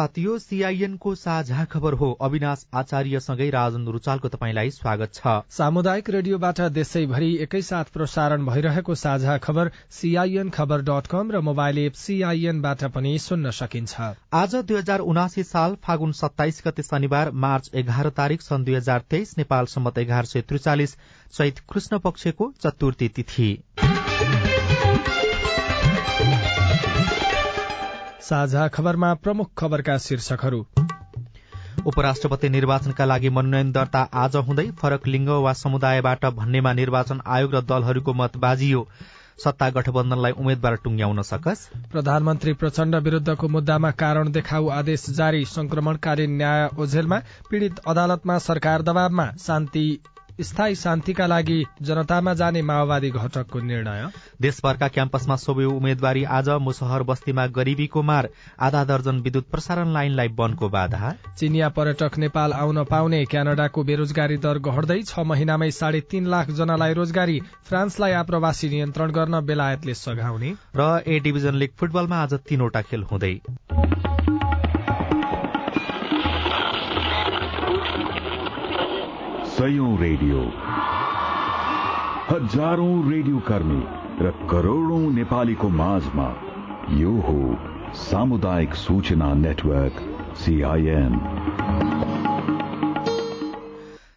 प्रभात यो सीआईएन को साझा खबर हो। अविनाश आचार्यसँगै राजन रुचालको तपाईँलाई स्वागत छ। सामुदायिक रेडियोबाट देशैभरि एकैसाथ प्रसारण भइरहेको साझा खबर सीआईएन खबर डट कम र मोबाइल एप सीआईएनबाट पनि सुन्न सकिन्छ। आज दुई हजार उनासी साल फागुन सत्ताइस गते शनिबार मार्च एघार तारीक सन् दुई हजार तेइस नेपाल सम्मत एघार सय त्रिचालिस चैत कृष्ण पक्षको चतुर्थी तिथि। साझा खबरमा प्रमुख खबरका शीर्षकहरू। उपराष्ट्रपति निर्वाचनका लागि मनोनयन दर्ता आज हुँदै फरक लिङ्ग वा समुदायबाट भन्नेमा निर्वाचन आयोग र दलहरूको मत बाजियो सत्ता गठबन्धनलाई उम्मेद्वार टुंग्याउन सकस? प्रधानमन्त्री प्रचण्ड विरूद्धको मुद्दामा कारण देखाउ आदेश जारी। संक्रमणकालीन न्याय ओझेलमा पीड़ित अदालतमा सरकार दबावमा। शान्ति स्थायी शान्तिका लागि जनतामा जाने माओवादी घटकको निर्णय। देशभरका क्याम्पसमा सोभि उम्मेद्वारी आज मुसहर बस्तीमा गरीबीको मार आधा दर्जन विद्युत प्रसारण लाइनलाई बनको बाधा। चिनिया पर्यटक नेपाल आउन पाउने क्यानाडाको बेरोजगारी दर घट्दै छ महिनामै साढे तीन लाख जनालाई रोजगारी फ्रान्सलाई आप्रवासी नियन्त्रण गर्न बेलायतले सघाउने। र ए डिभिजन लिग फुटबलमा आज तीनवटा खेल हुँदै। सयौं रेडियो। हजारौं रेडियो कर्मी र करोड़ौं नेपालीको माझमा यो हो सामुदायिक सूचना नेटवर्क सीआईएन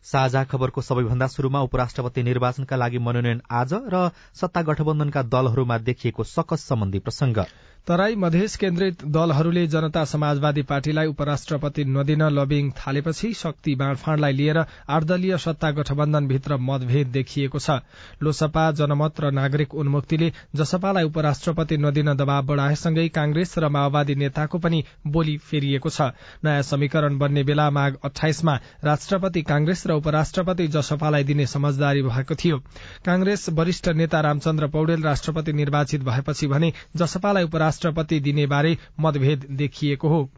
साझा खबरको सबैभन्दा शुरूमा उपराष्ट्रपति निर्वाचनका लागि मनोनयन आज र सत्ता गठबन्धनका दलहरूमा देखिएको सकस सम्बन्धी प्रसंग तराई मधेस केन्द्रित दलहरूले जनता समाजवादी पार्टीलाई उपराष्ट्रपति नदिन लबिङ थालेपछि शक्ति बाँडफाँडलाई लिएर आठ दलीय सत्ता गठबन्धनभित्र मतभेद देखिएको छ। लोसपा जनमत र नागरिक उन्मुक्तिले जसपालाई उपराष्ट्रपति नदिन दबाव बढ़ाएसँगै कांग्रेस र माओवादी नेताको पनि बोली फेरिएको छ। नयाँ समीकरण बन्ने बेला माघ अठाइसमा राष्ट्रपति कांग्रेस र उपराष्ट्रपति जसपालाई दिने समझदारी भएको थियो। कांग्रेस वरिष्ठ नेता रामचन्द्र पौडेल राष्ट्रपति निर्वाचित भएपछि भने जसपालाई राष्ट्रपति दिने बारे मतभेद देखिएको हो।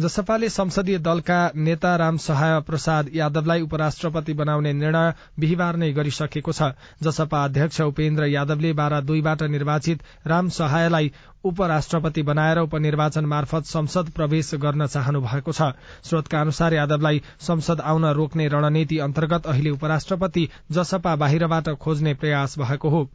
जसपाले संसदीय दलका नेता राम सहाय प्रसाद यादवलाई उपराष्ट्रपति बनाउने निर्णय बिहिबार नै गरिसकेको छ जसपा अध्यक्ष उपेन्द्र यादवले बाह्र दुईबाट निर्वाचित राम सहायलाई उपराष्ट्रपति बनाएर उपनिर्वाचन मार्फत संसद प्रवेश गर्न चाहनु भएको छ। स्रोतका अनुसार यादवलाई संसद आउन रोक्ने रणनीति अन्तर्गत अहिले उपराष्ट्रपति जसपा बाहिरबाट खोज्ने प्रयास भएको हो।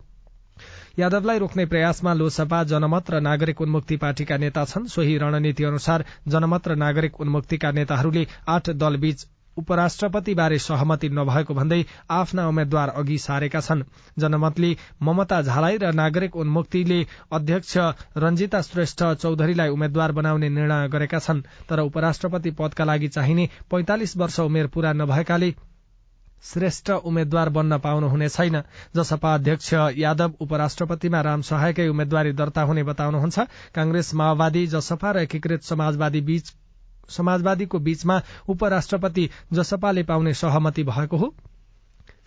यादवलाई रोक्ने प्रयासमा लोकसभा जनमत र नागरिक उन्मुक्ति पार्टीका नेता छन्। सोही रणनीति अनुसार जनमत र नागरिक उन्मुक्तिका नेताहरूले आठ दलबीच उपराष्ट्रपति बारे सहमति नभएको भन्दै आफ्ना उम्मेद्वार अघि सारेका छन्। जनमतले ममता झालाई र नागरिक उन्मुक्तिले अध्यक्ष रंजिता श्रेष्ठ चौधरीलाई उम्मेद्वार बनाउने निर्णय गरेका छन्। तर उपराष्ट्रपति पदका लागि चाहिने पैंतालिस वर्ष उमेर पूरा नभएकाले श्रेष्ठ उम्मेद्वार बन्न पाउनुहुने छैन। जसपा अध्यक्ष यादव उपराष्ट्रपतिमा राम सहायकै उम्मेद्वारी दर्ता हुने बताउनुहुन्छ। कांग्रेस माओवादी जसपा र एकीकृत समाजवादी बीच समाजवादीको बीचमा उपराष्ट्रपति जसपाले पाउने सहमति भएको हो।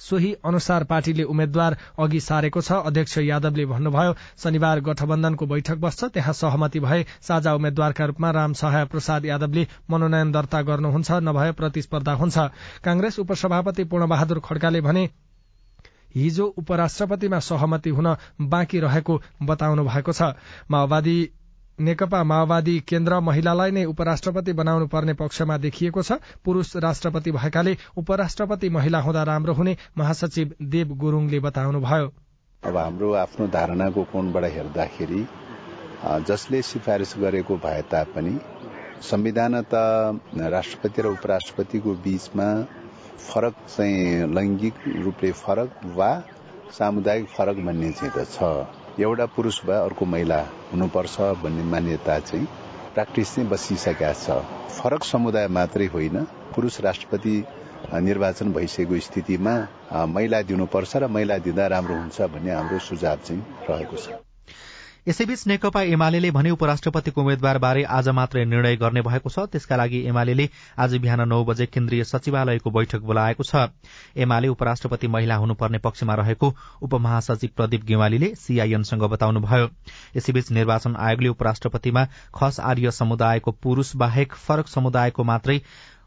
सोही अनुसार पार्टीले उम्मेद्वार अघि सारेको छ। अध्यक्ष यादवले भन्नुभयो शनिबार गठबन्धनको बैठक बस्छ त्यहाँ सहमति भए साझा उम्मेद्वारका रूपमा राम सहाय प्रसाद यादवले मनोनयन दर्ता गर्नुहुन्छ नभए प्रतिस्पर्धा हुन्छ। कांग्रेस उपसभापति पूर्णबहादुर खड्काले भने हिजो उपराष्ट्रपतिमा सहमति हुन बाँकी रहेको बताउनु भएको छ। माओवादी नेकपा माओवादी केन्द्र महिलालाई नै उपराष्ट्रपति बनाउनु पर्ने पक्षमा देखिएको छ। पुरूष राष्ट्रपति भएकाले उपराष्ट्रपति महिला हुँदा राम्रो हुने महासचिव देव गुरूङले बताउनुभयो। अब हाम्रो आफ्नो धारणाको कोणबाट हेर्दाखेरि जसले सिफारिस गरेको भए तापनि संविधान त राष्ट्रपति र उपराष्ट्रपतिको बीचमा फरक चाहिँ लैङ्गिक रूपले फरक वा सामुदायिक फरक भन्ने चाहिँ त छ। एउटा पुरुष भए अर्को महिला हुनुपर्छ भन्ने मान्यता चाहिँ प्र्याक्टिस चाहिँ बसिसकेका छ। फरक समुदाय मात्रै होइन। पुरुष राष्ट्रपति निर्वाचन भइसकेको स्थितिमा महिला दिनुपर्छ र महिला दिँदा राम्रो हुन्छ भन्ने हाम्रो सुझाव चाहिँ रहेको छ। यसैबीच नेकपा एमाले भने उपराष्ट्रपतिको उम्मेद्वार बारे आज मात्रै निर्णय गर्ने भएको छ। त्यसका लागि एमाले आज बिहान नौ बजे केन्द्रीय सचिवालयको बैठक बोलाएको छ। एमाले उपराष्ट्रपति महिला हुनुपर्ने पक्षमा रहेको उपमहासचिव प्रदीप गेवालीले सीआईएनसँग बताउनुभयो। यसैबीच निर्वाचन आयोगले उपराष्ट्रपतिमा खस आर्य समुदायको पुरूष बाहेक फरक समुदायको मात्रै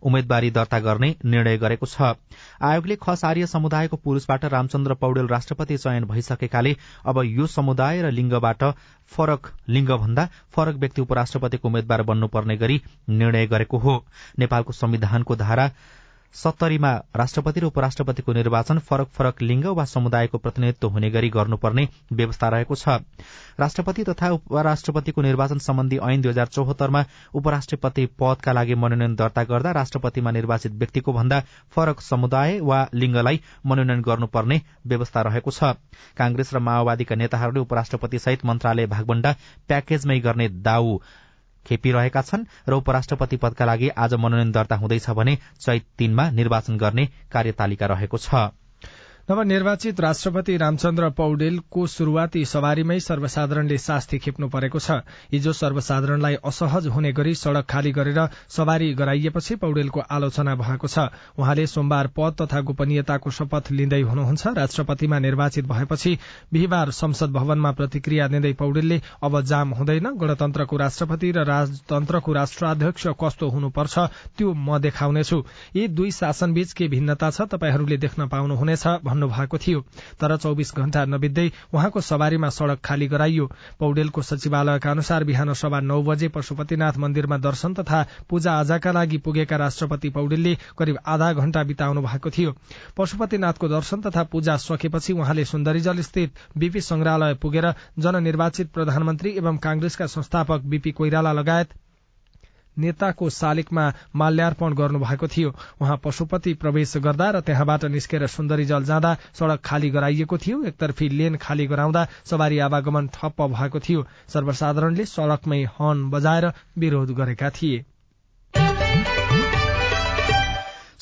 उम्मेद्वारी दर्ता गर्ने निर्णय गरेको छ। आयोगले खस आर्य समुदायको पुरूषबाट रामचन्द्र पौडेल राष्ट्रपति चयन भइसकेकाले अब यो समुदाय र लिङ्गबाट फरक लिङ्गभन्दा फरक व्यक्ति उपराष्ट्रपतिको उम्मेद्वार बन्नुपर्ने गरी निर्णय गरेको हो। नेपालको संविधानको धारा सत्तरीमा राष्ट्रपति र उपराष्ट्रपतिको निर्वाचन फरक फरक लिङ्ग वा समुदायको प्रतिनिधित्व हुने गरी गर्नुपर्ने व्यवस्था रहेको छ। राष्ट्रपति तथा उपराष्ट्रपतिको निर्वाचन सम्बन्धी ऐन दुई हजार चौहत्तरमा उपराष्ट्रपति पदका लागि मनोनयन दर्ता गर्दा राष्ट्रपतिमा निर्वाचित व्यक्तिको भन्दा फरक समुदाय वा लिङ्गलाई मनोनयन गर्नुपर्ने व्यवस्था रहेको छ। कांग्रेस र माओवादीका नेताहरूले उपराष्ट्रपति सहित मन्त्रालय भागभण्डा प्याकेजमै गर्ने दाउ खेपिरहेका छन् र उपराष्ट्रपति पदका लागि आज मनोनयन दर्ता हुँदैछ भने चैत तीनमा निर्वाचन गर्ने कार्यतालिका रहेको छ। नवनिर्वाचित राष्ट्रपति रामचन्द्र पौडेलको शुरूआती सवारीमै सर्वसाधारणले शास्ति खेप्नु परेको छ। हिजो सर्वसाधारणलाई असहज हुने गरी सड़क खाली गरेर सवारी गराइएपछि पौडेलको आलोचना भएको छ। उहाँले सोमबार पद तथा गोपनीयताको शपथ लिँदै हुनुहुन्छ। राष्ट्रपतिमा निर्वाचित भएपछि बिहिबार संसद भवनमा प्रतिक्रिया दिँदै पौडेलले अब जाम हुँदैन। गणतन्त्रको राष्ट्रपति र राजतन्त्रको राष्ट्राध्यक्ष कस्तो हुनुपर्छ त्यो म देखाउनेछु। यी दुई शासनबीच के भिन्नता छ तपाईँहरूले देख्न पाउनुहुनेछ भन्नुभएको थियो। तर चौविस घण्टा नबित्दै उहाँको सवारीमा सड़क खाली गराइयो। पौडेलको सचिवालयका अनुसार बिहान सभा नौ बजे पशुपतिनाथ मन्दिरमा दर्शन तथा पूजा आजाका लागि पुगेका राष्ट्रपति पौडेलले करिब आधा घण्टा बिताउनु भएको थियो। पशुपतिनाथको दर्शन तथा पूजा सकेपछि उहाँले सुन्दरीजल स्थित बीपी संग्रहालय पुगेर जननिर्वाचित प्रधानमन्त्री एवं कांग्रेसका संस्थापक बीपी कोइराला लगायत नेताको शालिगमा माल्यार्पण गर्नुभएको थियो। उहाँ पशुपति प्रवेश गर्दा र त्यहाँबाट निस्केर सुन्दरी जल जाँदा सड़क खाली गराइएको थियो। एकतर्फी लेन खाली गराउँदा सवारी आवागमन ठप्प भएको थियो। सर्वसाधारणले सड़कमै हर्न बजाएर विरोध गरेका थिए।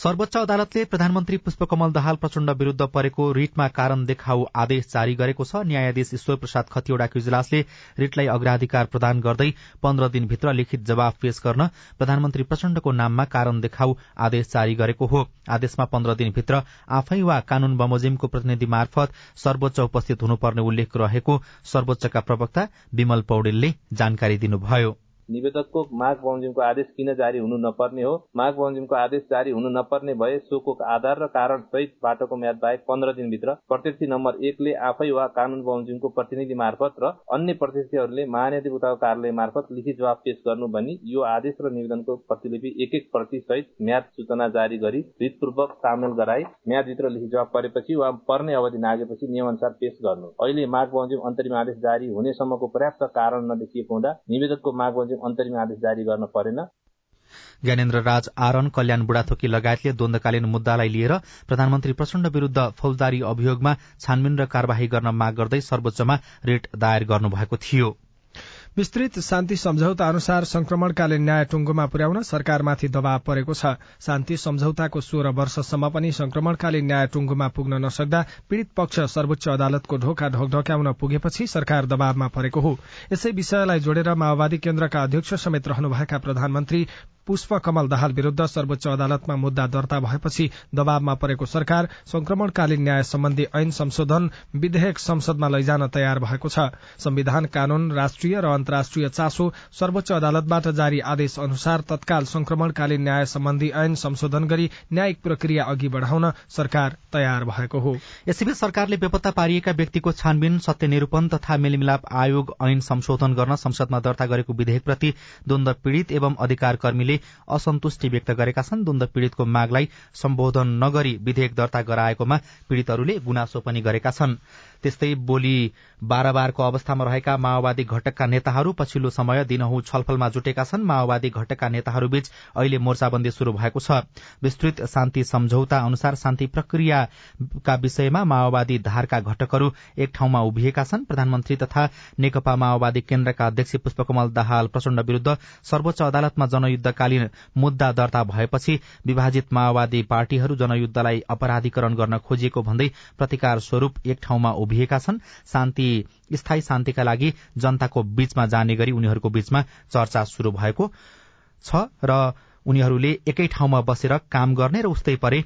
सर्वोच्च अदालतले प्रधानमन्त्री पुष्पकमल दाहाल प्रचण्ड विरूद्ध परेको रिटमा कारण देखाउ आदेश जारी गरेको छ। न्यायाधीश ईश्वर प्रसाद खतिवड़ाको इजलासले रिटलाई अग्राधिकार प्रदान गर्दै पन्ध्र दिनभित्र लिखित जवाफ पेश गर्न प्रधानमन्त्री प्रचण्डको नाममा कारण देखाउ आदेश जारी गरेको हो। आदेशमा पन्ध्र दिनभित्र आफै वा कानून बमोजिमको प्रतिनिधि मार्फत सर्वोच्च उपस्थित हुनुपर्ने उल्लेख रहेको सर्वोच्चका प्रवक्ता विमल पौडेलले जानकारी दिनुभयो। निवेदकको माग बमोजिमको आदेश किन जारी हुनु नपर्ने हो? माग बमोजिमको आदेश जारी हुनु नपर्ने भए सोको आधार र कारण सहित बाटोको म्याद बाहेक पन्ध्र दिनभित्र प्रत्यक्ष नम्बर एकले आफै वा कानून बमोजिमको प्रतिनिधि मार्फत र अन्य प्रत्यक्षहरूले महानिधिवक्ताको कार्यालय मार्फत लिखित जवाब पेश गर्नु भनी यो आदेश र निवेदनको प्रतिलिपि एक एक प्रति सहित म्याद सूचना जारी गरी रितपूर्वक सामेल गराई म्यादभित्र लिखित जवाब परेपछि वा पर्ने अवधि नागेपछि नियमअनुसार पेश गर्नु। अहिले माग बमोजिम अन्तरिम आदेश जारी हुनेसम्मको पर्याप्त कारण नदेखिएको हुँदा निवेदकको माग अन्तरिम आदेश जारी गर्न परेन। ज्ञानेन्द्र राज आरन कल्याण बुढाथोकी लगायतले द्वन्दकालीन मुद्दालाई लिएर प्रधानमन्त्री प्रचण्ड विरूद्ध फौजदारी अभियोगमा छानबिन र कार्यवाही गर्न माग गर्दै सर्वोच्चमा रिट दायर गर्नुभएको थियो। विस्तृत शान्ति सम्झौता अनुसार संक्रमणकालीन न्याय टुंगोमा पुर्याउन सरकारमाथि दबाव परेको छ। शान्ति सम्झौताको सोह्र वर्षसम्म पनि संक्रमणकालीन न्याय टुंगोमा पुग्न नसक्दा पीड़ित पक्ष सर्वोच्च अदालतको ढोका ढकढक्याउन पुगेपछि सरकार दबावमा परेको हो। यसै विषयलाई जोडेर माओवादी केन्द्रका अध्यक्ष समेत रहनुभएका प्रधानमन्त्री पुष्प कमल दाहाल विरूद्ध सर्वोच्च अदालतमा मुद्दा दर्ता भएपछि दबावमा परेको सरकार संक्रमणकालीन न्याय सम्बन्धी ऐन संशोधन विधेयक संसदमा लैजान तयार भएको छ। संविधान कानून राष्ट्रिय र अन्तर्राष्ट्रिय चासो सर्वोच्च अदालतबाट जारी आदेश अनुसार तत्काल संक्रमणकालीन न्याय सम्बन्धी ऐन संशोधन गरी न्यायिक प्रक्रिया अघि बढ़ाउन सरकार तयार भएको हो। यसैबीच सरकारले बेपत्ता पारिएका व्यक्तिको छानबिन सत्य निरूपण तथा मेलमिलाप आयोग ऐन संशोधन गर्न संसदमा दर्ता गरेको विधेयकप्रति द्वन्द पीड़ित एवं अधिकार कर्मीले असन्तुष्टि व्यक्त गरेका छन्। द्वन्द पीड़ितको मागलाई सम्बोधन नगरी विधेयक दर्ता गराएकोमा पीड़ितहरूले गुनासो पनि गरेका छन्। त्यस्तै बोली बारबारको अवस्थामा रहेका माओवादी घटकका नेताहरू पछिल्लो समय दिनहु छलफलमा जुटेका छन्। माओवादी घटकका नेताहरूबीच अहिले मोर्चाबन्दी शुरू भएको छ। विस्तृत शान्ति सम्झौता अनुसार शान्ति प्रक्रियाका विषयमा माओवादी धारका घटकहरू एक ठाउँमा उभिएका छन्। प्रधानमन्त्री तथा नेकपा माओवादी केन्द्रका अध्यक्ष पुष्पकमल दाहाल प्रचण्ड विरूद्ध सर्वोच्च अदालतमा जनयुद्धकालीन मुद्दा दर्ता भएपछि विभाजित माओवादी पार्टीहरू जनयुद्धलाई अपराधीकरण गर्न खोजिएको भन्दै प्रतिकार स्वरूप एक ठाउँमा उभिएका छन्। शान्ति स्थायी शान्तिका लागि जनताको बीचमा जाने गरी उनीहरूको बीचमा चर्चा शुरू भएको छ र उनीहरूले एकै ठाउँमा बसेर काम गर्ने र उस्तै परे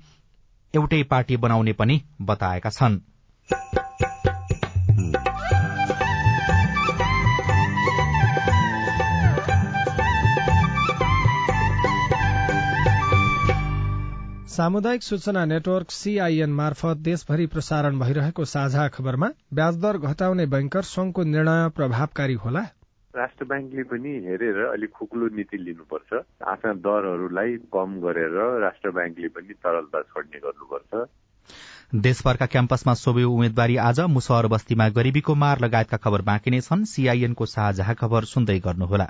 एउटै पार्टी बनाउने पनि बताएका छन्। सामुदायिक सूचना नेटवर्क सीआईएन मार्फत देशभरि प्रसारण भइरहेको साझा खबरमा ब्याजदर घटाउने बैंकर संघको निर्णय प्रभावकारी होला। राष्ट्र ब्याङ्कले पनि हेरेर अलिक खुकुलो नीति लिनुपर्छ। आफ्ना दरहरूलाई कम गरेर राष्ट्र ब्याङ्कले पनि तरलता छोड्ने गर्नुपर्छ। देशभरका क्याम्पसमा सोभि उम्मेद्वारी आज मुसहर बस्तीमा गरिबीको मार लगायतका खबर बाँकी नै छन्। सीआईएनको साझा खबर सुन्दै गर्नुहोला।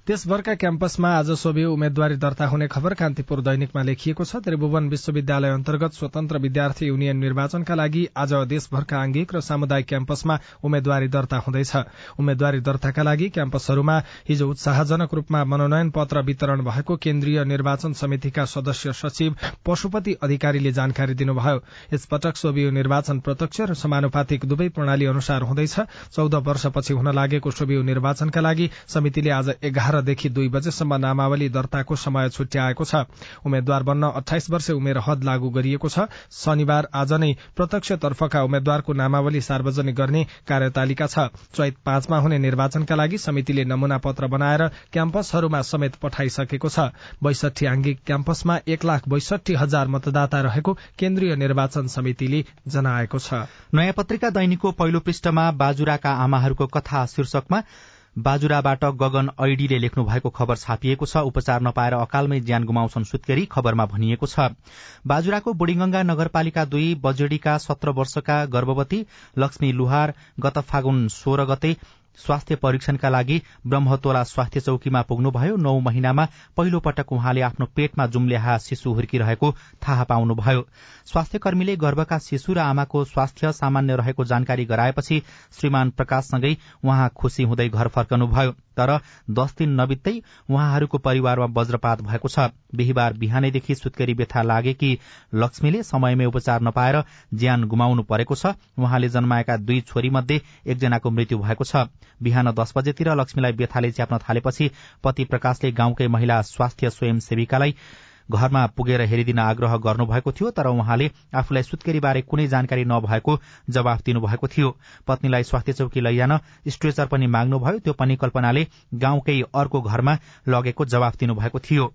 देशभरका क्याम्पसमा आज सोभि उम्मेद्वारी दर्ता हुने खबर कान्तिपुर दैनिकमा लेखिएको छ। त्रिभुवन विश्वविद्यालय अन्तर्गत स्वतन्त्र विद्यार्थी युनियन निर्वाचनका लागि आज देशभरका आंगिक र सामुदायिक क्याम्पसमा उम्मेद्वारी दर्ता हुँदैछ। उम्मेद्वारी दर्ताका लागि क्याम्पसहरूमा हिजो उत्साहजनक रूपमा मनोनयन पत्र वितरण भएको केन्द्रीय निर्वाचन समितिका सदस्य सचिव पशुपति अधिकारीले जानकारी दिनुभयो। यसपटक सोभियो निर्वाचन प्रत्यक्ष र समानुपातिक दुवै प्रणाली अनुसार हुँदैछ। चौध वर्षपछि हुन लागेको सोभियो निर्वाचनका लागि समितिले आज एघार एघारदेखि दुई बजेसम्म नामावली दर्ताको समय छुट्याएको छ। उम्मेद्वार बन्न अठाइस वर्ष उमेर हद लागू गरिएको छ। शनिबार आज नै प्रत्यक्ष तर्फका उम्मेद्वारको नामावली सार्वजनिक गर्ने कार्यतालिका छ। चैत पाँचमा हुने निर्वाचनका लागि समितिले नमूना पत्र बनाएर क्याम्पसहरूमा समेत पठाइसकेको छ। बैसठी आंगिक क्याम्पसमा एक लाख बैसठी हजार मतदाता रहेको केन्द्रीय निर्वाचन समितिले जनाएको छ। नयाँ पत्रिका दैनिकको पहिलो पृष्ठमा बाजुराका आमाहरूको कथा शीर्षकमा बाजुराबाट गगन ऐडीले लेख्नु भएको खबर छापिएको छ। उपचार नपाएर अकालमै ज्यान गुमाउँछन् सुत्केरी खबरमा भनिएको छ। बाजुराको बुढीगंगा नगरपालिका दुई बजेडीका सत्र वर्षका गर्भवती लक्ष्मी लुहार गत फागुन सोह्र गते स्वास्थ्य परीक्षणका लागि ब्रह्मतोला स्वास्थ्य चौकीमा पुग्नुभयो। नौ महिनामा पहिलो पटक उहाँले आफ्नो पेटमा जुम्ल्याहा शिशु हुर्किरहेको थाहा पाउनुभयो। स्वास्थ्य कर्मीले गर्भका शिशु र आमाको स्वास्थ्य सामान्य रहेको जानकारी गराएपछि श्रीमान प्रकाशसँगै उहाँ खुशी हुँदै घर फर्कनुभयो। तर दश दिन नबित्दै उहाँहरूको परिवारमा वज्रपात भएको छ। बिहिबार बिहानैदेखि सुत्केरी व्यथा लागेकी लक्ष्मीले समयमै उपचार नपाएर ज्यान गुमाउनु परेको छ। उहाँले जन्माएका दुई छोरी मध्ये एकजनाको मृत्यु भएको छ। बिहान दस बजेतिर लक्ष्मीलाई व्यथाले च्याप्न थालेपछि पति प्रकाशले गाउँकै महिला स्वास्थ्य स्वयंसेविकालाई घरमा पुगेर हेरिदिन आग्रह गर्नुभएको थियो तर उहाँले आफूलाई सुत्केरीबारे कुनै जानकारी नभएको जवाफ दिनुभएको थियो। पत्नीलाई स्वास्थ्य चौकी लैजान स्ट्रेचर पनि माग्नुभयो त्यो पनि कल्पनाले गाउँकै अर्को घरमा लगेको जवाफ दिनुभएको थियो।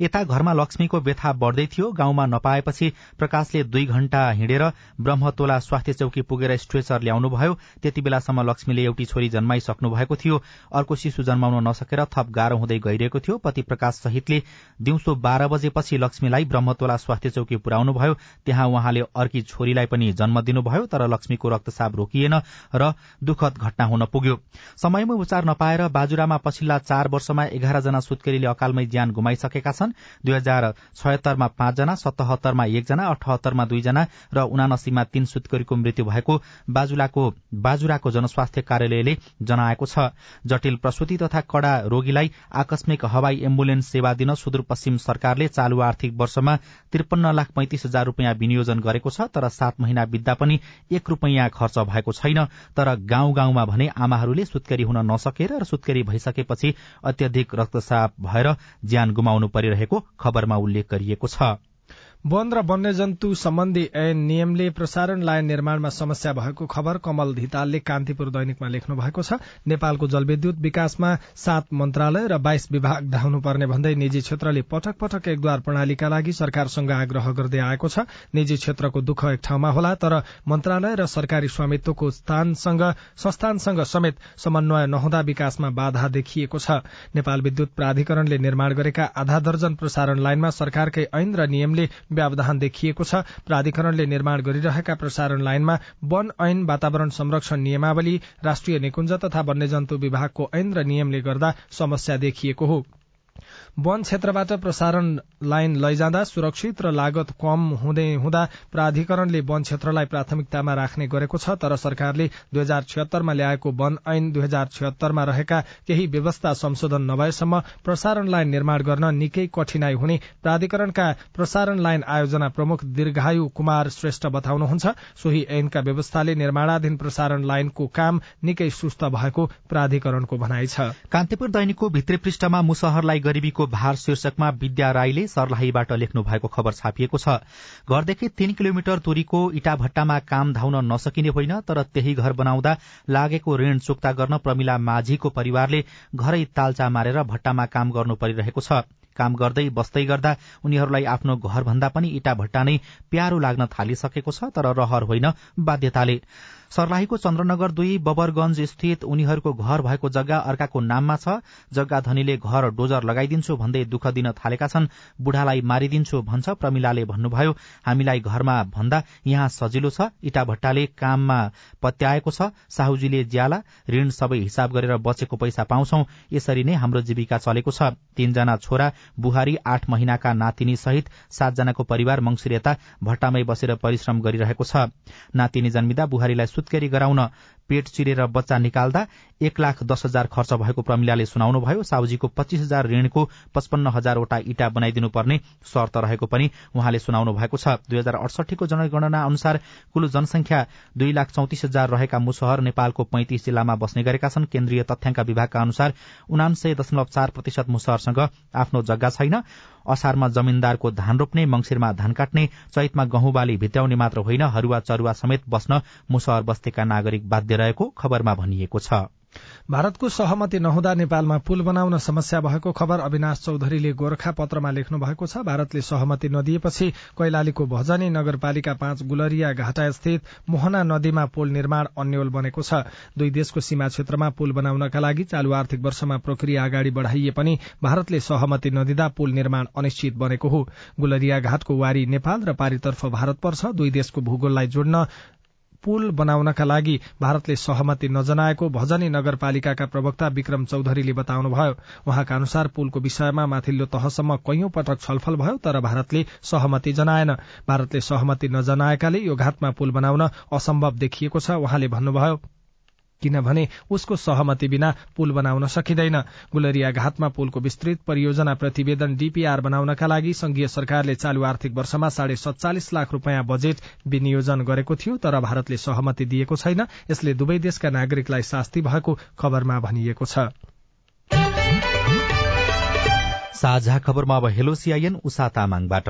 यता घरमा लक्ष्मीको व्यथा बढ़दै थियो। गाउँमा नपाएपछि प्रकाशले दुई घण्टा हिँडेर ब्रह्मतोला स्वास्थ्य चौकी पुगेर स्ट्रेचर ल्याउनुभयो त्यति बेलासम्म लक्ष्मीले एउटी छोरी जन्माइसक्नु भएको थियो। अर्को शिशु जन्माउन नसकेर थप गाह्रो हुँदै गइरहेको थियो। पति प्रकाश सहितले दिउँसो बाह्र बजेपछि लक्ष्मीलाई ब्रह्मतोला स्वास्थ्य चौकी पुर्याउनुभयो त्यहाँ उहाँले अर्की छोरीलाई पनि जन्म दिनुभयो तर लक्ष्मीको रक्तसाप रोकिएन र दुखद घटना हुन पुग्यो। समयमै उपचार नपाएर बाजुरामा पछिल्ला चार वर्षमा एघारजना सुत्केरीले अकालमै ज्यान गुमाइसके सकेका छन्। दुई हजार छयत्तरमा पाँचजना सतहत्तरमा एकजना अठहत्तरमा दुईजना र उनासीमा तीन सुत्करीको मृत्यु भएको बाजुलाको बाजुराको जनस्वास्थ्य कार्यालयले जनाएको छ। जटिल प्रसूति तथा कड़ा रोगीलाई आकस्मिक हवाई एम्बुलेन्स सेवा दिन सुदूरपश्चिम सरकारले चालू आर्थिक वर्षमा त्रिपन्न लाख पैंतिस हजार रूपियाँ विनियोजन गरेको छ तर सात महिना बित्दा पनि एक रूपियाँ खर्च भएको छैन। तर गाउँ गाउँमा भने आमाहरूले सुत्केरी हुन नसकेर र सुत्केरी भइसकेपछि अत्यधिक रक्तसाप भएर ज्यान गुमाउनु परिरहेको खबरमा उल्लेख गरिएको छ। वन र वन्यजन्तु सम्बन्धी ऐन नियमले प्रसारण लाइन निर्माणमा समस्या भएको खबर कमल धितालले कान्तिपुर दैनिकमा लेख्नु भएको छ। नेपालको जलविद्युत विकासमा सात मन्त्रालय र बाइस विभाग धाउनुपर्ने भन्दै निजी क्षेत्रले पटक पटक एकद्वार प्रणालीका लागि सरकारसँग आग्रह गर्दै आएको छ। निजी क्षेत्रको दुःख एक ठाउँमा होला तर मन्त्रालय र सरकारी स्वामित्वको संस्थानसँग समेत समन्वय नहुँदा विकासमा बाधा देखिएको छ। नेपाल विद्युत प्राधिकरणले निर्माण गरेका आधा दर्जन प्रसारण लाइनमा सरकारकै ऐन र नियमले व्यवधान देखिएको छ। प्राधिकरणले निर्माण गरिरहेका प्रसारण लाइनमा वन ऐन वातावरण संरक्षण नियमावली राष्ट्रिय निकुञ्ज तथा वन्यजन्तु विभागको ऐन र नियमले गर्दा समस्या देखिएको हो। वन क्षेत्रबाट प्रसारण लाइन लैजाँदा सुरक्षित र लागत कम हुँदै हुँदा प्राधिकरणले वन क्षेत्रलाई प्राथमिकतामा राख्ने गरेको छ तर सरकारले दुई हजार छिहत्तरमा ल्याएको वन ऐन दुई हजार छिहत्तरमा रहेका केही व्यवस्था संशोधन नभएसम्म प्रसारण लाइन निर्माण गर्न निकै कठिनाई हुने प्राधिकरणका प्रसारण लाइन आयोजना प्रमुख दीर्घायु कुमार श्रेष्ठ बताउनुहुन्छ। सोही ऐनका व्यवस्थाले निर्माणाधीन प्रसारण लाइनको काम निकै सुस्त भएको प्राधिकरणको भनाइ छ। कान्तिपुर दैनिकको भित्री पृष्ठमा मुसहरलाई गरिबीको भार शीर्षकमा विद्या राईले सर्लाहीबाट लेख्नु भएको खबर छापिएको छ। घरदेखि तीन किलोमिटर दूरीको इटा भट्टामा काम धाउन नसकिने होइन तर त्यही घर बनाउँदा लागेको ऋण चुक्ता गर्न प्रमिला माझीको परिवारले घरै तालचा मारेर भट्टामा काम गर्नु परिरहेको छ। काम गर्दै बस्दै गर्दा उनीहरूलाई आफ्नो घरभन्दा पनि इटा भट्टा नै प्यारो लाग्न थालिसकेको छ तर रहर होइन बाध्यताले। सर्लाहीको चन्द्रनगर दुई बबरगंज स्थित उनीहरूको घर भएको जग्गा अर्काको नाममा छ। जग्गा धनीले घर डोजर लगाइदिन्छु भन्दै दुःख दिन थालेका छन्। बुढालाई मारिदिन्छु भन्छ प्रमिलाले भन्नुभयो। हामीलाई घरमा भन्दा यहाँ सजिलो छ इटा भट्टाले काममा पत्याएको छ। साहुजीले ज्याला ऋण सबै हिसाब गरेर बचेको पैसा पाउँछौ। यसरी नै हाम्रो जीविका चलेको छ। तीनजना छोरा बुहारी आठ महिनाका नातिनी सहित सातजनाको परिवार मंगिर यता भट्टामै बसेर परिश्रम गरिरहेको छ। नातिनी जन्मिँदा बुहारीलाई सुत्केरी गराउन पेट चिरेर बच्चा निकाल्दा एक लाख दस हजार खर्च भएको प्रमिलाले सुनाउनुभयो। साउजीको पच्चीस हजार ऋणको पचपन्न हजारवटा इटा बनाइदिनु पर्ने शर्त रहेको पनि उहाँले सुनाउनु भएको छ। दुई हजार अडसठीको जनगणना अनुसार कुल जनसंख्या दुई लाख चौतिस हजार रहेका मुसहर नेपालको पैंतिस जिल्लामा बस्ने गरेका छन्। केन्द्रीय तथ्याङ्क विभागका अनुसार उनान्सय दशमलव चार प्रतिशत मुसहरसँग आफ्नो जग्गा छैन। असारमा जमीनदारको धान रोप्ने मंगिरमा धान काट्ने चैतमा गहुँ बाली भित्याउने मात्र होइन। हरुवा चरुवा समेत बस्न मुसहर बस्तीका नागरिक बाध्य रहेको खबरमा भनिएको छ। भारतको सहमति नहुँदा नेपालमा पुल बनाउन समस्या भएको खबर अविनाश चौधरीले गोर्खा पत्रमा लेख्नु भएको छ। भारतले सहमति नदिएपछि कैलालीको भजनी नगरपालिका पाँच गुलरिया घाटा स्थित मोहना नदीमा पुल निर्माण अन्यल बनेको छ। दुई देशको सीमा क्षेत्रमा पुल बनाउनका लागि चालू आर्थिक वर्षमा प्रक्रिया अगाडि बढ़ाइए पनि भारतले सहमति नदिँदा पुल निर्माण अनिश्चित बनेको हो। गुलरिया घाटको वारी नेपाल र पारितर्फ भारत पर्छ। दुई देशको भूगोललाई जोड्न पुल बनाउनका लागि भारतले सहमति नजनाएको भजनी नगरपालिकाका प्रवक्ता विक्रम चौधरीले बताउनुभयो। उहाँका अनुसार पुलको विषयमा माथिल्लो तहसम्म कैयौं पटक छलफल भयो तर भारतले सहमति जनाएन। भारतले सहमति नजनाएकाले यो घाटमा पुल बनाउन असम्भव देखिएको छ उहाँले भन्नुभयो। किनभने उसको सहमति बिना पुल बनाउन सकिँदैन। गुलरिया घाटमा पुलको विस्तृत परियोजना प्रतिवेदन डीपीआर बनाउनका लागि संघीय सरकारले चालू आर्थिक वर्षमा साढे सत्तालिस लाख रूपियाँ बजेट विनियोजन गरेको थियो तर भारतले सहमति दिएको छैन। यसले दुवै देशका नागरिकलाई शास्ति भएको खबरमा भनिएको छ। साझा खबरमा अब हेलो सिआइएन उषा तामाङबाट।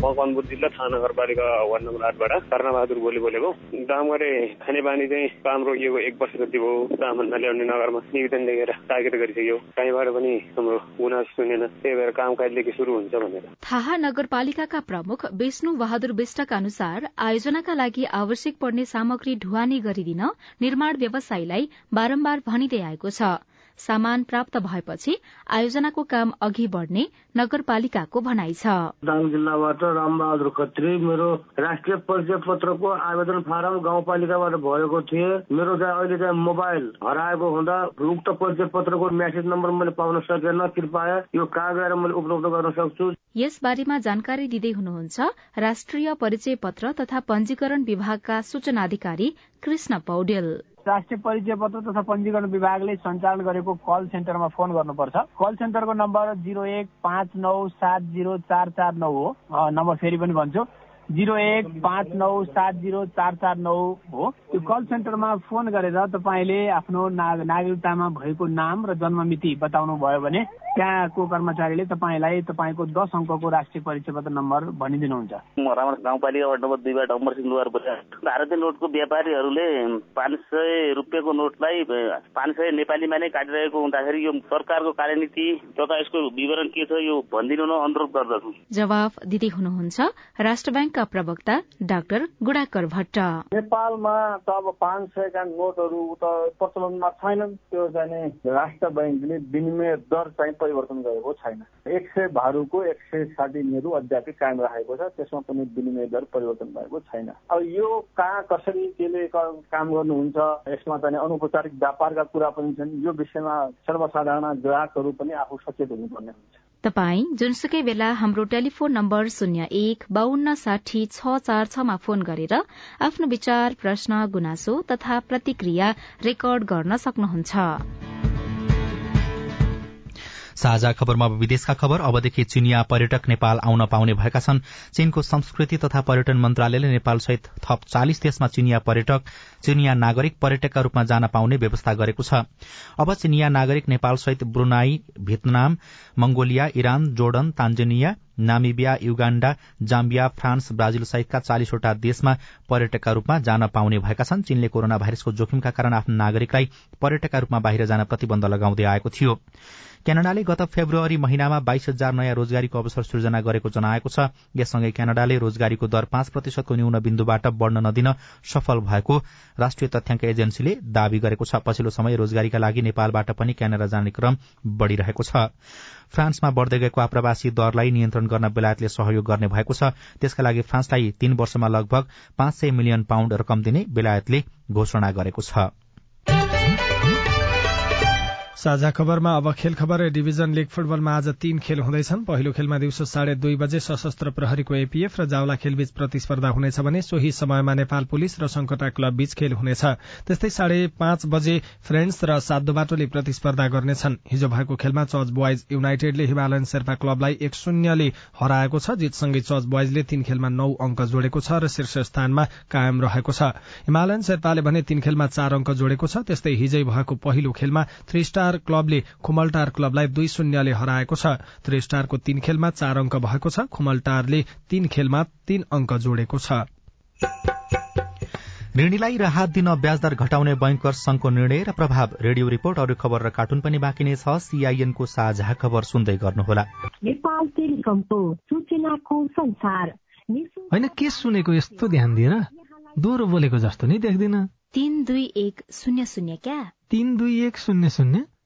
मकवानपुर जिल्ला थाना नगरपालिका वार्ड नम्बर आठबाट। कर्णबहादुर गोली बोलेको। दाम गरे खानेपानी चाहिँ काम रोकिएको एक वर्ष जति भयो। सामान नल्याउने नगरमा निवेदन लेखेर तागिद गरिसक्यो। कहीँबाट पनि हाम्रो गुनासो सुनेन। त्यही भएर काम कहिलेदेखि शुरू हुन्छ भनेर। थाहा नगरपालिकाका प्रमुख विष्णु बहादुर विष्टका अनुसार आयोजनाका लागि आवश्यक पर्ने सामग्री ढुवानी गरिदिन निर्माण व्यवसायीलाई बारम्बार भनिँदै आएको छ। सामान प्राप्त भएपछि आयोजनाको काम अघि बढ़ने नगरपालिकाको भनाइ छ। दाङ जिल्लाबाट रामबहादुर खत्री मेरो राष्ट्रिय परिचय पत्रको आवेदन फारम गाउँपालिकाबाट भएको थिए मेरो चाहिँ अहिले चाहिँ मोबाइल हराएको हुँदा उक्त परिचय पत्रको म्यासेज नम्बर मैले पाउन सकेन। कृपया यो कहाँ गएर मैले उपलब्ध गर्न सक्छु। यस बारेमा जानकारी दिँदै हुनुहुन्छ राष्ट्रिय परिचय पत्र तथा पञ्जीकरण विभागका सूचना अधिकारी कृष्ण पौडेल। राष्ट्रिय परिचय पत्र तथा पञ्जीकरण विभागले सञ्चालन गरेको कल सेन्टरमा फोन गर्नुपर्छ। कल सेन्टरको नम्बर जिरो एक पाँच नौ सात जिरो चार चार नौ हो। नम्बर फेरि पनि भन्छु। जिरो एक पाँच नौ सात जिरो चार चार नौ हो। त्यो कल सेन्टरमा फोन गरेर तपाईँले आफ्नो नागरिकतामा भएको नाम र जन्ममिति बताउनु भयो भने त्यहाँको कर्मचारीले तपाईँलाई तपाईँको दस अङ्कको राष्ट्रिय परिचय पत्र नम्बर भनिदिनुहुन्छ। म राम्रो गाउँपालिका वार्ड नम्बर दुईबाट अमर सिंह लुवार भारतीय नोटको व्यापारीहरूले पाँच सय रुपियाँको नोटलाई पाँच सय नेपालीमा नै काटिरहेको हुँदाखेरि यो सरकारको कार्यनीति तथा यसको विवरण के छ यो भनिदिनु न अनुरोध गर्दछु। जवाफ दिँदै हुनुहुन्छ राष्ट्र ब्याङ्कका प्रवक्ता डाक्टर गुडाकर भट्ट। नेपालमा त अब पाँच सयका नोटहरू त प्रचलनमा छैनन्। त्यो चाहिँ राष्ट्र ब्याङ्कले विनिमय दर चाहिँ परिवर्तन गरेको छैन। एक सय भारूको एक सय साठी नेहरू कायम राखेको छ त्यसमा पनि विनिमय दर परिवर्तन भएको छैन। अब यो कहाँ कसरी केले काम गर्नुहुन्छ यसमा चाहिँ अनौपचारिक व्यापारका कुरा पनि छन्। यो विषयमा सर्वसाधारण ग्राहकहरू पनि आफू सचेत हुनुपर्ने हुन्छ। तपाई जुनसुकै बेला हाम्रो टेलिफोन नम्बर शून्य एक बान्न साठी छ चार छमा फोन गरेर आफ्नो विचार प्रश्न गुनासो तथा प्रतिक्रिया रेकर्ड गर्न सक्नुहुन्छ। साझा खबरमा विदेशका खबर। अबदेखि चिनिया पर्यटक नेपाल आउन पाउने भएका छन्। चीनको संस्कृति तथा पर्यटन मन्त्रालयले नेपाल सहित थप चालिस देशमा चिनिया पर्यटक चिनिया नागरिक पर्यटकका रूपमा जान पाउने व्यवस्था गरेको छ। अब चिनिया नागरिक नेपाल सहित Brunei Vietnam Mongolia Iran Jordan Tanzania Namibia Uganda Zambia France Brazil सहितका चालिसवटा देशमा पर्यटकका रूपमा जान पाउने भएका छन्। चीनले कोरोना भाइरसको जोखिमका कारण आफ्नो नागरिकलाई पर्यटकका रूपमा बाहिर जान प्रतिबन्ध लगाउँदै आएको थियो। क्यानाडाले गत फेब्रुअरी महिनामा बाइस हजार नयाँ रोजगारीको अवसर सृजना गरेको जनाएको छ। यससँगै क्यानाडाले रोजगारीको दर पाँच प्रतिशतको न्यून बिन्दुबाट बढ़न नदिन सफल भएको राष्ट्रिय तथ्याङ्क एजेन्सीले दावी गरेको छ। पछिल्लो समय रोजगारीका लागि नेपालबाट पनि क्यानाडा जाने क्रम बढ़िरहेको छ। फ्रान्समा बढ़दै गएको आप्रवासी दरलाई नियन्त्रण गर्न बेलायतले सहयोग गर्ने भएको छ। त्यसका लागि फ्रान्सलाई तीन वर्षमा लगभग पाँच सय मिलियन पाउण्ड रकम दिने बेलायतले घोषणा गरेको छ। साझा खबरमा अब खेल खबर डिभिजन लीग फुटबलमा आज तीन खेल हुँदैछन्। पहिलो खेलमा दिउँसो साढे दुई बजे सशस्त्र प्रहरीको एपीएफ र जावला खेलबीच प्रतिस्पर्धा हुनेछ भने सोही समयमा नेपाल पुलिस र संकटा क्लब बीच खेल हुनेछ। त्यस्तै साढे पाँच बजे फ्रेण्ड्स र सातो बाटोले प्रतिस्पर्धा गर्नेछन्। हिजो भएको खेलमा चर्च बोइज युनाइटेडले हिमालयन शेर्पा क्लबलाई एक शून्यले हराएको छ। जितसँगै चर्च बोइजले तीन खेलमा नौ अंक जोडेको छ र शीर्ष स्थानमा कायम रहेको छ। हिमालयन शेर्पाले भने तीन खेलमा चार अंक जोडेको छ। त्यस्तै हिजै भएको पहिलो खेलमा थ्री स्टार स्टार क्लबले खुमलटार क्लबलाई दुई शून्यले हराएको छ। थ्री स्टारको तीन खेलमा चार अंक भएको छ। खुमलटारले तीन खेलमा तीन अंक जोडेको छ। ऋणीलाई राहत दिन ब्याजदर घटाउने बैंकर संघको निर्णय र प्रभाव। रेडियो रिपोर्ट अरू खबर र कार्टुन पनि बाँकी नै छ। सीआईएनको साझा खबर सुन्दै गर्नुहोला। होइन के सुनेको यस्तो ध्यान दिएर दोहोरो बोलेको जस्तो नि देख्दिन। तीन दुई एक शून्य शून्य क्या? तीन दुई एक शून्य शून्य?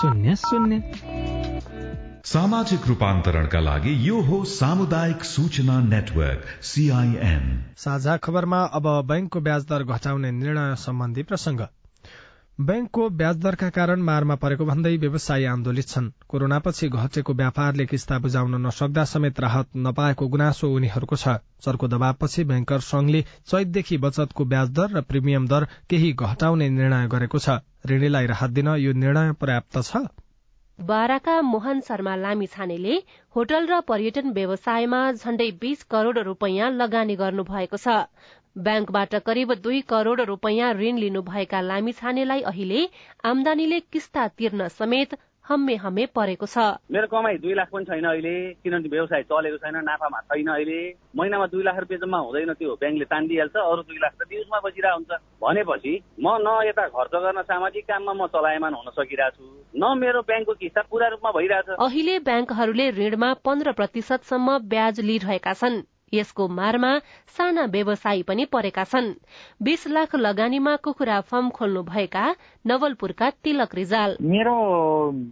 शून्य शून्य। सामाजिक रूपान्तरणका लागि यो हो सामुदायिक सूचना नेटवर्क सीआईएन साझा खबरमा अब बैंकको ब्याज दर घटाउने निर्णय सम्बन्धी प्रसंग बैंकको ब्याज दरका कारण मारमा परेको भन्दै व्यवसायी आन्दोलित छन्। कोरोनापछि घटेको व्यापारले किस्ता बुझाउन नसक्दा समेत राहत नपाएको गुनासो उनीहरूको छ। चर्को दबावपछि ब्याङ्कर संघले चैतदेखि बचतको ब्याज दर र प्रिमियम दर केही घटाउने निर्णय गरेको छ। ऋणीलाई राहत दिन यो निर्णय पर्याप्त छ? बाराका मोहन शर्मा लामी छानेले होटल र पर्यटन व्यवसायमा झण्डै बीस करोड़ रूपियाँ लगानी गर्नुभएको छ। ब्याङ्कबाट करिब दुई करोड़ रूपियाँ ऋण लिनुभएका लामी छानेलाई अहिले आमदानीले किस्ता तिर्न समेत हम्मे हम्मे परेको छ। मेरो कमाई दुई लाख पनि छैन अहिले किनभने व्यवसाय चलेको छैन नाफामा छैन अहिले। महिनामा दुई लाख रुपियाँ जम्मा हुँदैन त्यो ब्याङ्कले तानिदिइहाल्छ अरू दुई लाख त न्युजमा बसिरहेको हुन्छ भनेपछि म न यता खर्च गर्न सामाजिक काममा म चलायमान हुन सकिरहेको छु न मेरो ब्याङ्कको किस्ता पूरा रूपमा भइरहेछ। अहिले ब्याङ्कहरूले ऋणमा पन्ध्र प्रतिशतसम्म ब्याज लिइरहेका छन्। यसको मारमा साना व्यवसायी पनि परेका छन्। बीस लाख लगानीमा कुखुरा फर्म खोल्नु भएका नवलपुरका तिलक रिजाल। मेरो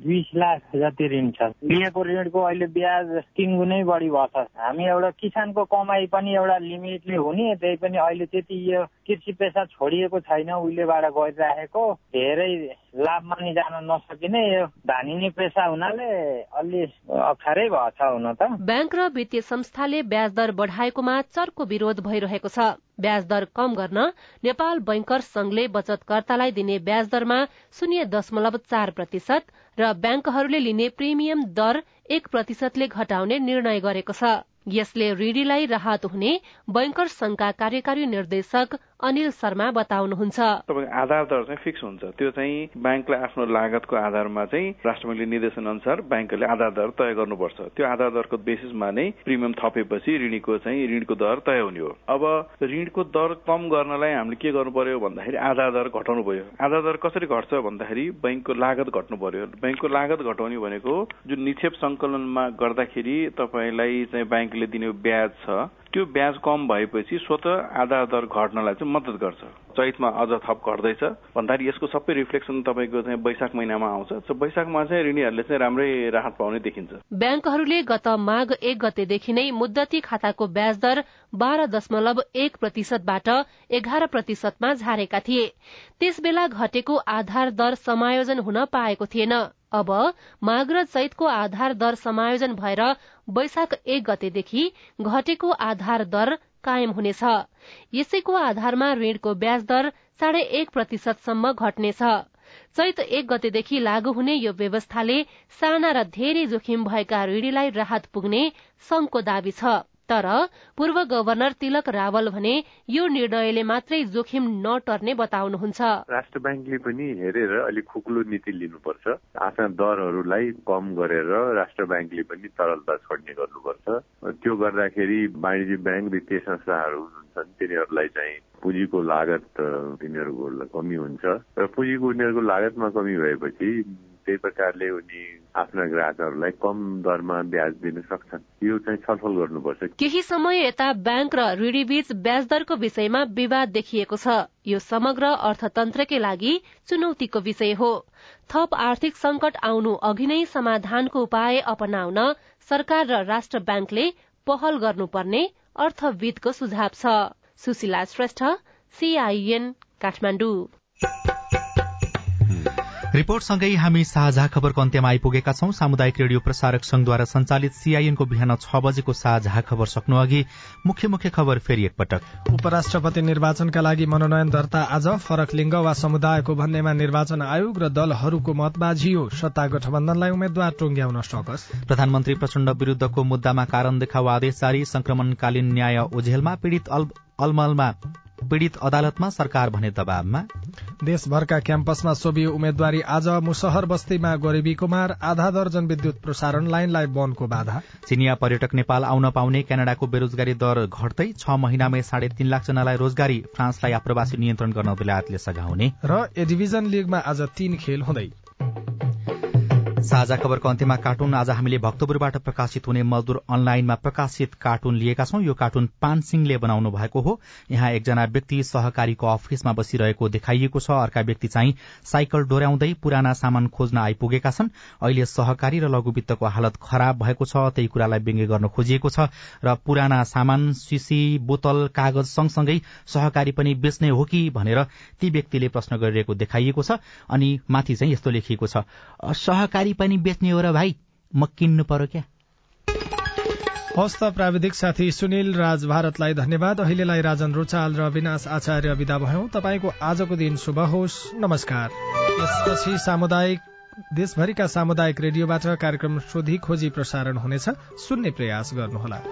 बिस लाख जति ऋण छ लिएको ऋणको अहिले ब्याज तिन गुणै बढी भएको छ। हामी एउटा किसानको कमाई पनि एउटा लिमिटले हुने त्यही पनि अहिले त्यति यो कृषि पेसा छोडिएको छैन उहिलेबाट गरिराखेको। धेरै लाभमा नि जान नसकिने यो धानिने पेसा हुनाले अलि अप्ठ्यारै भएछ हुन त। ब्याङ्क र वित्तीय संस्थाले ब्याज दर बढ़ाएकोमा चर्को विरोध भइरहेको छ। ब्याज दर कम गर्न नेपाल बैंकर्स संघले बचतकर्तालाई दिने ब्याज दरमा शून्य दशमलव चार प्रतिशत र ब्याङ्कहरूले लिने प्रिमियम दर एक प्रतिशतले घटाउने निर्णय गरेको छ। यसले ऋणीलाई राहत हुने बैंकर्स संघका कार्यकारी निर्देशक अनिल शर्मा बताउनुहुन्छ। आधार दर चाहिँ फिक्स हुन्छ। त्यो चाहिँ ब्याङ्कलाई आफ्नो लागतको आधारमा चाहिँ राष्ट्र ब्याङ्कले निर्देशन अनुसार ब्याङ्कले आधार दर तय गर्नुपर्छ। त्यो आधार दरको बेसिसमा नै प्रिमियम थपेपछि ऋणीको चाहिँ ऋणको दर तय हुने हो। अब ऋणको दर कम गर्नलाई हामीले के गर्नु पर्यो भन्दाखेरि आधार दर घटाउनु पर्यो। आधार दर कसरी घट्छ भन्दाखेरि बैङ्कको लागत घट्नु पर्यो। बैङ्कको लागत घटाउने भनेको जुन निक्षेप संकलनमा गर्दाखेरि तपाईँलाई चाहिँ ब्याङ्कले दिने ब्याज छ त्यो ब्याज कम भएपछि स्वत आधार दर घट्नलाई चाहिँ मद्दत गर्छ। चैतमा अझ थप घट्दैछ। भन्दाखेरि यसको सबै रिफ्लेक्सन तपाईँको चाहिँ वैशाख महिनामा आउँछ। वैशाखमा चाहिँ ऋणीहरूले चाहिँ राम्रै राहत पाउने देखिन्छ। ब्याङ्कहरूले गत माघ एक गतेदेखि नै मुद्दती खाताको ब्याज दर बाह्र दशमलव एक प्रतिशतबाट एघार प्रतिशतमा झारेका थिए। त्यसबेला घटेको आधार दर समायोजन हुन पाएको थिएन। अब माघ र चैतको आधार दर समायोजन भएर वैशाख एक गतेदेखि घटेको आधार दर कायम हुनेछ। यसैको आधारमा ऋणको ब्याज दर साढे एक प्रतिशतसम्म घट्नेछ। चैत एक गतेदेखि लागू हुने यो व्यवस्थाले साना र धेरै जोखिम भएका ऋणीलाई राहत पुग्ने संघको दावी छ। तर पूर्व गवर्नर तिलक रावल भने यो निर्णयले मात्रै जोखिम नटर्ने बताउनुहुन्छ। राष्ट्र ब्याङ्कले पनि हेरेर अलिक खुकुलो नीति लिनुपर्छ। आफ्ना दरहरूलाई कम गरेर राष्ट्र ब्याङ्कले पनि तरलता छोड्ने गर्नुपर्छ। त्यो गर्दाखेरि वाणिज्य ब्याङ्क वित्तीय संस्थाहरू हुन्छन् तिनीहरूलाई चाहिँ पुँजीको लागत तिनीहरूको कमी हुन्छ। र पुँजीको उनीहरूको लागतमा कमी भएपछि त्यही प्रकारले उनी आफ्ना ग्राहकहरूलाई कम दरमा ब्याज दिन सक्छन्। यो चाहिँ छलफल गर्नुपर्छ। केही समय यता ब्याङ्क र ऋणी बीच ब्याज दरको विषयमा विवाद देखिएको छ। यो समग्र अर्थतन्त्रकै लागि चुनौतीको विषय हो। थप आर्थिक संकट आउनु अघि नै समाधानको उपाय अपनाउन सरकार र राष्ट्र ब्याङ्कले पहल गर्नुपर्ने अर्थविदको सुझाव छ। सुशीला श्रेष्ठ सीआईएन काठमाडौँ। रिपोर्टसँगै हामी साझा खबरको अन्त्यमा आइपुगेका छौं। सामुदायिक रेडियो प्रसारक संघद्वारा संचालित सीआईएनको बिहान छ बजेको साझा खबर सक्नु अघि मुख्य मुख्य खबर फेरि एकपटक। उपराष्ट्रपति निर्वाचनका लागि मनोनयन दर्ता आज फरक लिङ्ग वा समुदायको भन्नेमा निर्वाचन आयोग र दलहरूको मत बाझियो सत्ता गठबन्धनलाई उम्मेद्वार टोङ्ग्याउन सकस। प्रधानमन्त्री प्रचण्ड विरूद्धको मुद्दामा कारण देखाउ आदेश जारी संक्रमणकालीन न्याय ओझेलमा पीड़ित अलमलमा पीड़ित अदालतमा सरकार भने दबावमा देशभरका क्याम्पसमा सोभियो उम्मेद्वारी आज मुसहर बस्तीमा गरिबी कुमार आधा दर्जन विद्युत प्रसारण लाइनलाई बनको बाधा। चिनिया पर्यटक नेपाल आउन पाउने क्यानाडाको बेरोजगारी दर घट्दै छ महिनामै साढे तीन लाख जनालाई रोजगारी फ्रान्सलाई आप्रवासी नियन्त्रण गर्न बेलायतले सघाउने। र ए डिभिजन लीगमा आज तीन खेल हुँदै। साझा खबरको अन्त्यमा कार्टुन आज हामीले भक्तपुरबाट प्रकाशित हुने मजदूर अनलाइनमा प्रकाशित कार्टुन लिएका छौं। यो कार्टुन पानसिंहले बनाउनु भएको हो। यहाँ एकजना व्यक्ति सहकारीको अफिसमा बसिरहेको देखाइएको छ। अर्का व्यक्ति चाहिँ साइकल डोर्याउँदै पुराना सामान खोज्न आइपुगेका छन्। अहिले सहकारी र लघुवित्तको हालत खराब भएको छ। त्यही कुरालाई व्यङ्ग्य गर्न खोजिएको छ र पुराना सामान सिसी बोतल कागज सँगसँगै सहकारी पनि बेच्ने हो कि भनेर ती व्यक्तिले प्रश्न गरिरहेको देखाइएको छ। अनि माथि चाहिँ यस्तो लेखिएको छ। सहकारी पनि बेच्ने हो र भाइ म किन्नु पर्यो क्या। हस्त प्राविधिक साथी सुनिल राज भारतलाई धन्यवाद। अहिलेलाई राजन रोचाल र विनाश आचार्य विदा भयौं। तपाईँको आजको दिन शुभ होस्। नमस्कार। यसपछि सामुदायिक देशभरिका सामुदायिक रेडियोबाट कार्यक्रम सोधी खोजी प्रसारण हुनेछ। सुन्ने प्रयास गर्नुहोला।